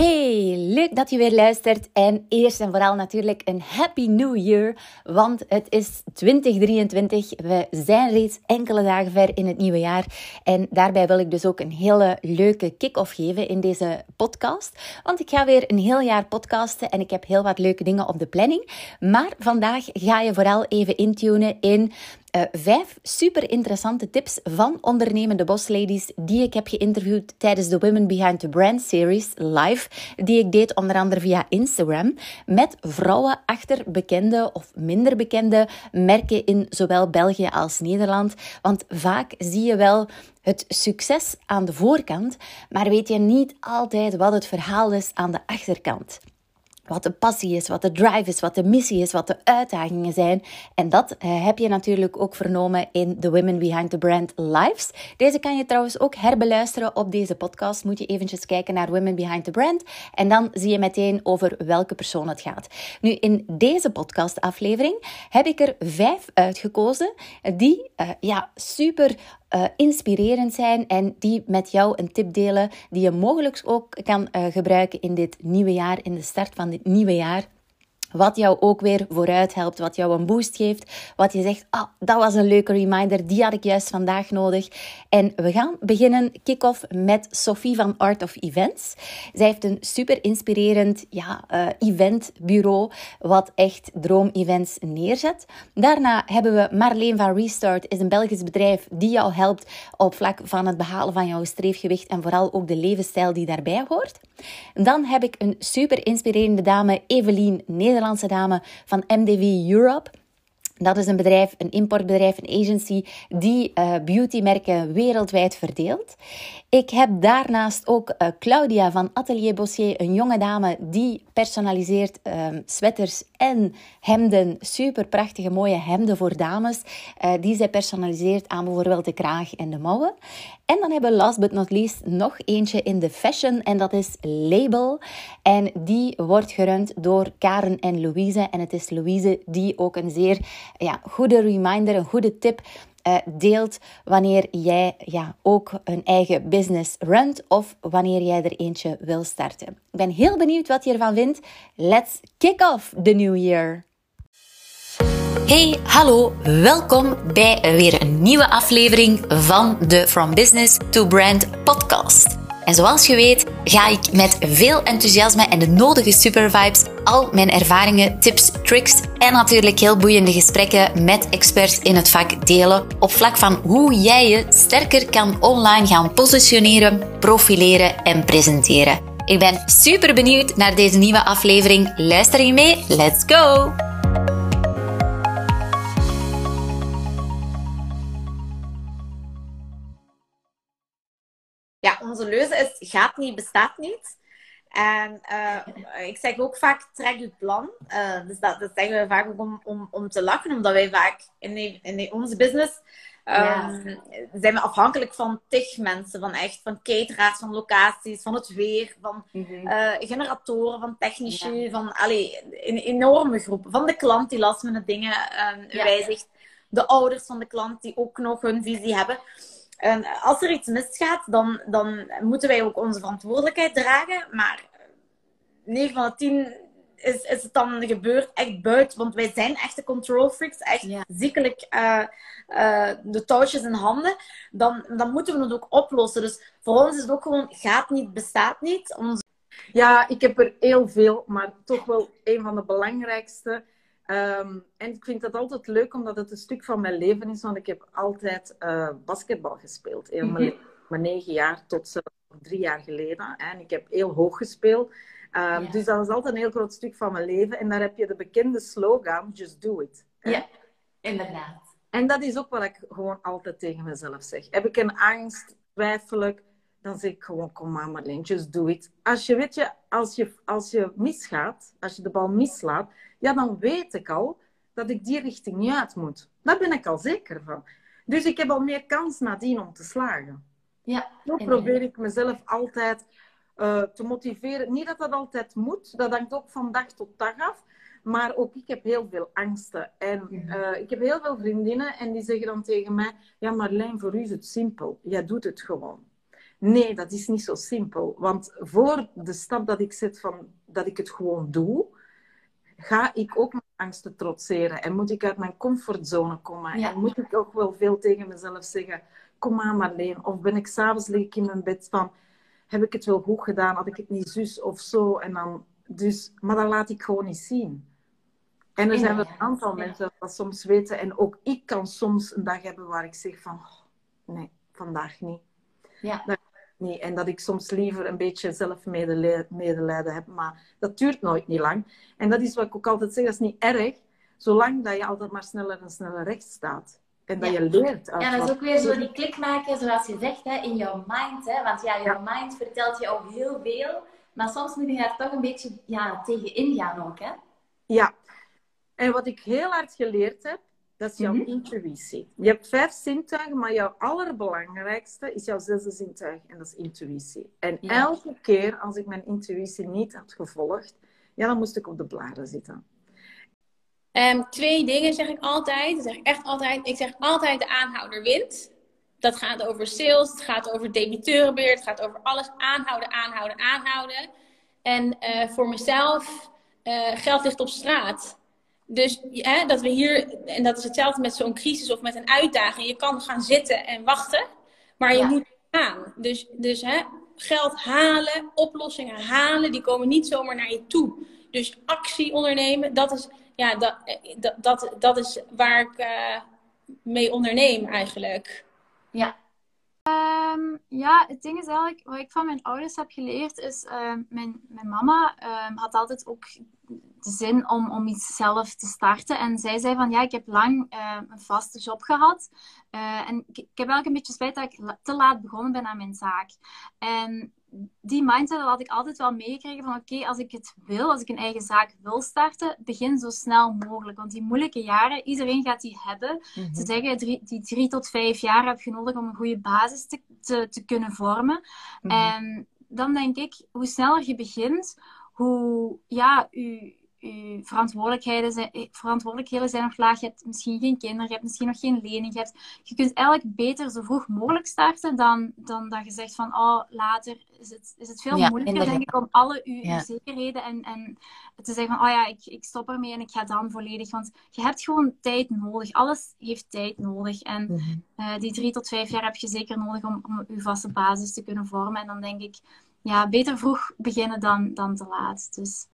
Hey, leuk dat je weer luistert. En eerst en vooral natuurlijk een Happy New Year. Want het is 2023. We zijn reeds enkele dagen ver in het nieuwe jaar. En daarbij wil ik dus ook een hele leuke kick-off geven in deze podcast. Want ik ga weer een heel jaar podcasten en ik heb heel wat leuke dingen op de planning. Maar vandaag ga je vooral even intunen in uh, vijf super interessante tips van ondernemende bosladies die ik heb geïnterviewd tijdens de Women Behind the Brand Series live, die ik deed onder andere via Instagram, met vrouwen achter bekende of minder bekende merken in zowel België als Nederland. Want vaak zie je wel het succes aan de voorkant, maar weet je niet altijd wat het verhaal is aan de achterkant wat de passie is, wat de drive is, wat de missie is, wat de uitdagingen zijn. En dat uh, heb je natuurlijk ook vernomen in The Women Behind the Brand Lives. Deze kan je trouwens ook herbeluisteren op deze podcast. Moet je eventjes kijken naar Women Behind the Brand en dan zie je meteen over welke persoon het gaat. Nu, in deze podcastaflevering heb ik er vijf uitgekozen die uh, ja, super uh, inspirerend zijn en die met jou een tip delen die je mogelijk ook kan uh, gebruiken in dit nieuwe jaar, in de start van dit nieuwe jaar. Wat jou ook weer vooruit helpt, wat jou een boost geeft. Wat je zegt, ah, dat was een leuke reminder, die had ik juist vandaag nodig. En we gaan beginnen kick-off met Sophie van Art of Events. Zij heeft een super inspirerend ja, uh, eventbureau, wat echt droom-events neerzet. Daarna hebben we Marleen van Restart, is een Belgisch bedrijf die jou helpt op vlak van het behalen van jouw streefgewicht en vooral ook de levensstijl die daarbij hoort. Dan heb ik een super inspirerende dame, Evelien Nederland Nederlandse dame van MDV Europe. Dat is een bedrijf, een importbedrijf, een agency die uh, beautymerken wereldwijd verdeelt. Ik heb daarnaast ook uh, Claudia van Atelier Bossier, een jonge dame die personaliseert uh, sweaters en hemden. Super prachtige, mooie hemden voor dames. Uh, die zij personaliseert aan bijvoorbeeld de kraag en de mouwen. En dan hebben we last but not least nog eentje in de fashion en dat is Label. En die wordt gerund door Karen en Louise. En het is Louise die ook een zeer ja, goede reminder, een goede tip deelt wanneer jij ja, ook een eigen business runt of wanneer jij er eentje wil starten. Ik ben heel benieuwd wat je ervan vindt. Let's kick off the new year! Hey, hallo, welkom bij weer een nieuwe aflevering van de From Business to Brand podcast. En zoals je weet, ga ik met veel enthousiasme en de nodige supervibes al mijn ervaringen, tips, tricks en natuurlijk heel boeiende gesprekken met experts in het vak delen op vlak van hoe jij je sterker kan online gaan positioneren, profileren en presenteren. Ik ben super benieuwd naar deze nieuwe aflevering. Luister je mee? Let's go! Ja, onze leuze is gaat niet, bestaat niet. En uh, ik zeg ook vaak, trek je plan. Uh, dus dat, dat zeggen we vaak ook om, om, om te lachen, omdat wij vaak in, die, in onze business um, ja. zijn we afhankelijk van tig mensen. Van echt, van cateraars, van locaties, van het weer, van mm -hmm. uh, generatoren, van technici, ja. van allee, een enorme groep. Van de klant die last minute dingen ja. wijzigt. De ouders van de klant die ook nog hun visie hebben. En als er iets misgaat, dan, dan moeten wij ook onze verantwoordelijkheid dragen. Maar 9 van de 10 is, is het dan gebeurd echt buiten. Want wij zijn echte control freaks. Echt ja. ziekelijk uh, uh, de touwtjes in handen. Dan, dan moeten we het ook oplossen. Dus voor ons is het ook gewoon, gaat niet, bestaat niet. Ons... Ja, ik heb er heel veel. Maar toch wel een van de belangrijkste Um, en ik vind dat altijd leuk, omdat het een stuk van mijn leven is. Want ik heb altijd uh, basketbal gespeeld. Heel mijn, mijn negen jaar tot drie jaar geleden. En ik heb heel hoog gespeeld. Um, ja. Dus dat is altijd een heel groot stuk van mijn leven. En daar heb je de bekende slogan, just do it. Ja, inderdaad. En dat is ook wat ik gewoon altijd tegen mezelf zeg. Heb ik een angst, twijfel ik, dan zeg ik gewoon, kom maar Marleen, just do it. Als je, weet je, als je, als je misgaat, als je de bal mislaat, ja, dan weet ik al dat ik die richting niet uit moet. Daar ben ik al zeker van. Dus ik heb al meer kans nadien om te slagen. Ja, Zo probeer ik mezelf altijd uh, te motiveren. Niet dat dat altijd moet, dat hangt ook van dag tot dag af. Maar ook ik heb heel veel angsten. En uh, ik heb heel veel vriendinnen en die zeggen dan tegen mij: Ja, Marlijn, voor u is het simpel. Jij doet het gewoon. Nee, dat is niet zo simpel. Want voor de stap dat ik zet van dat ik het gewoon doe, ga ik ook mijn angsten trotseren. En moet ik uit mijn comfortzone komen. En moet ik ook wel veel tegen mezelf zeggen, kom aan Marleen. Of ben ik s'avonds lig ik in mijn bed van, heb ik het wel goed gedaan? Had ik het niet zus of zo? En dan, dus, maar dat laat ik gewoon niet zien. En er zijn wel een aantal mensen dat soms weten. En ook ik kan soms een dag hebben waar ik zeg van... Oh, nee, vandaag niet. Ja. Niet. En dat ik soms liever een beetje zelfmedelijden heb. Maar dat duurt nooit niet lang. En dat is wat ik ook altijd zeg. Dat is niet erg. Zolang dat je altijd maar sneller en sneller recht staat. En dat je leert. Ja, dat is ook weer zo die klik maken, zoals je zegt, hè, in jouw mind. Hè? Want ja, jouw mind vertelt je al heel veel. Maar soms moet je daar toch een beetje ja, tegen ingaan ook, hè? Ja, en wat ik heel hard geleerd heb, dat is jouw mhm. intuïtie. Je hebt vijf zintuigen, maar jouw allerbelangrijkste is jouw zesde zintuig en dat is intuïtie. En elke keer als ik mijn intuïtie niet had gevolgd, ja, dan moest ik op de blaren zitten. Um, twee dingen zeg ik altijd. Dat zeg ik echt altijd. Ik zeg altijd de aanhouder wint. Dat gaat over sales, het gaat over debiteurenbeheer, het gaat over alles aanhouden, aanhouden, aanhouden. En uh, voor mezelf, uh, geld ligt op straat. Dus hè, dat we hier, en dat is hetzelfde met zo'n crisis of met een uitdaging. Je kan gaan zitten en wachten, maar je moet gaan. Dus, dus hè, geld halen, oplossingen halen, die komen niet zomaar naar je toe. Dus actie ondernemen, dat is, ja, dat, dat, dat, dat is waar ik uh, mee onderneem eigenlijk. Ja, Um, ja, het ding is eigenlijk, wat ik van mijn ouders heb geleerd, is uh, mijn, mijn mama um, had altijd ook de zin om, om iets zelf te starten. En zij zei van, ja, ik heb lang uh, een vaste job gehad. Uh, en ik, ik, heb eigenlijk een beetje spijt dat ik te laat begonnen ben aan mijn zaak. En die mindset had ik altijd wel meegekregen van oké, als ik het wil, als ik een eigen zaak wil starten, begin zo snel mogelijk. Want die moeilijke jaren, iedereen gaat die hebben. Ze mhm. zeggen, drie, die drie tot vijf jaar heb je nodig om een goede basis te, te, te kunnen vormen. Mhm. En dan denk ik, hoe sneller je begint, hoe ja, je, je verantwoordelijkheden zijn, eh, verantwoordelijkheden zijn nog laag. Je hebt misschien geen kinderen, je hebt misschien nog geen lening. Je, hebt, je kunt eigenlijk beter zo vroeg mogelijk starten dan, dan dat je zegt van oh, later is het, is het veel moeilijker, denk ik, om alle uw, zekerheden en, en te zeggen van oh ja, ik, ik stop ermee en ik ga dan volledig. Want je hebt gewoon tijd nodig. Alles heeft tijd nodig. En mhm. eh, die drie tot vijf jaar heb je zeker nodig om, om je vaste basis te kunnen vormen. En dan denk ik, ja, beter vroeg beginnen dan, dan te laat. Dus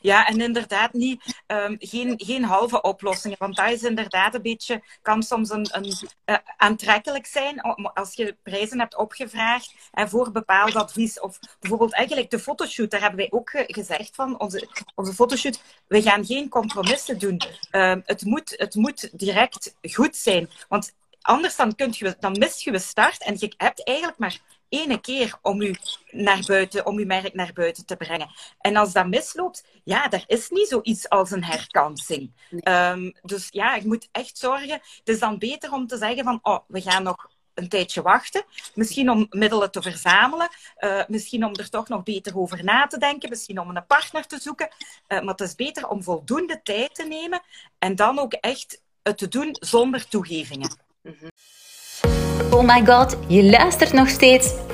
ja, en inderdaad niet, um, geen, geen halve oplossingen. Want dat is inderdaad een beetje, kan soms een, een uh, aantrekkelijk zijn als je prijzen hebt opgevraagd en voor bepaald advies. Of bijvoorbeeld eigenlijk de fotoshoot, daar hebben wij ook gezegd van, onze, onze fotoshoot, we gaan geen compromissen doen. Uh, het, moet, het moet direct goed zijn. Want anders dan, kunt je, dan mis je de start en je hebt eigenlijk maar ene keer om u naar buiten, om uw merk naar buiten te brengen. En als dat misloopt, ja, er is niet zoiets als een herkansing. Ehm, dus ja, je moet echt zorgen. Het is dan beter om te zeggen van, oh, we gaan nog een tijdje wachten. Misschien om middelen te verzamelen. Uh, misschien om er toch nog beter over na te denken. Misschien om een partner te zoeken. Uh, maar het is beter om voldoende tijd te nemen. En dan ook echt het te doen zonder toegevingen. Mm Oh my god, je luistert nog steeds?